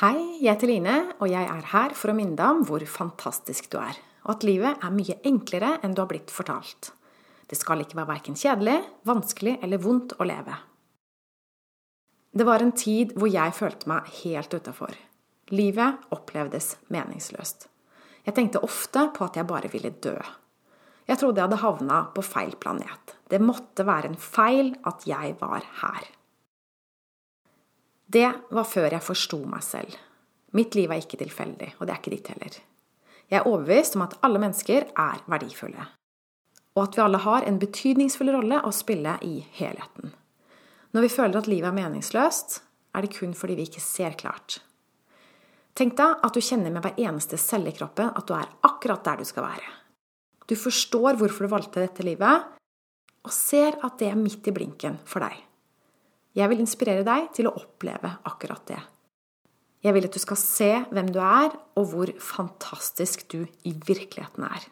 Hei, jeg heter Line, og jeg er her for å minne deg om hvor fantastisk du er, og at livet er mye enklere enn du har blitt fortalt. Det skal ikke være verken kjedelig, vanskelig eller vondt å leve. Det var en tid hvor jeg følte meg helt utafor. Livet opplevdes meningsløst. Jeg tenkte ofte på at jeg bare ville dø. Jeg trodde jeg hadde havna på feil planet. Det måtte være en feil at jeg var her. Det var før jeg forsto meg selv. Mitt liv er ikke tilfeldig, og det er ikke ditt heller. Jeg er overbevist om at alle mennesker er verdifulle, og at vi alle har en betydningsfull rolle å spille i helheten. Når vi føler at livet er meningsløst, er det kun fordi vi ikke ser klart. Tenk deg at du kjenner med hver eneste celle i kroppen at du er akkurat der du skal være. Du forstår hvorfor du valgte dette livet, og ser at det er midt i blinken for deg. Jeg vil inspirere deg til å oppleve akkurat det. Jeg vil at du skal se hvem du er, og hvor fantastisk du i virkeligheten er.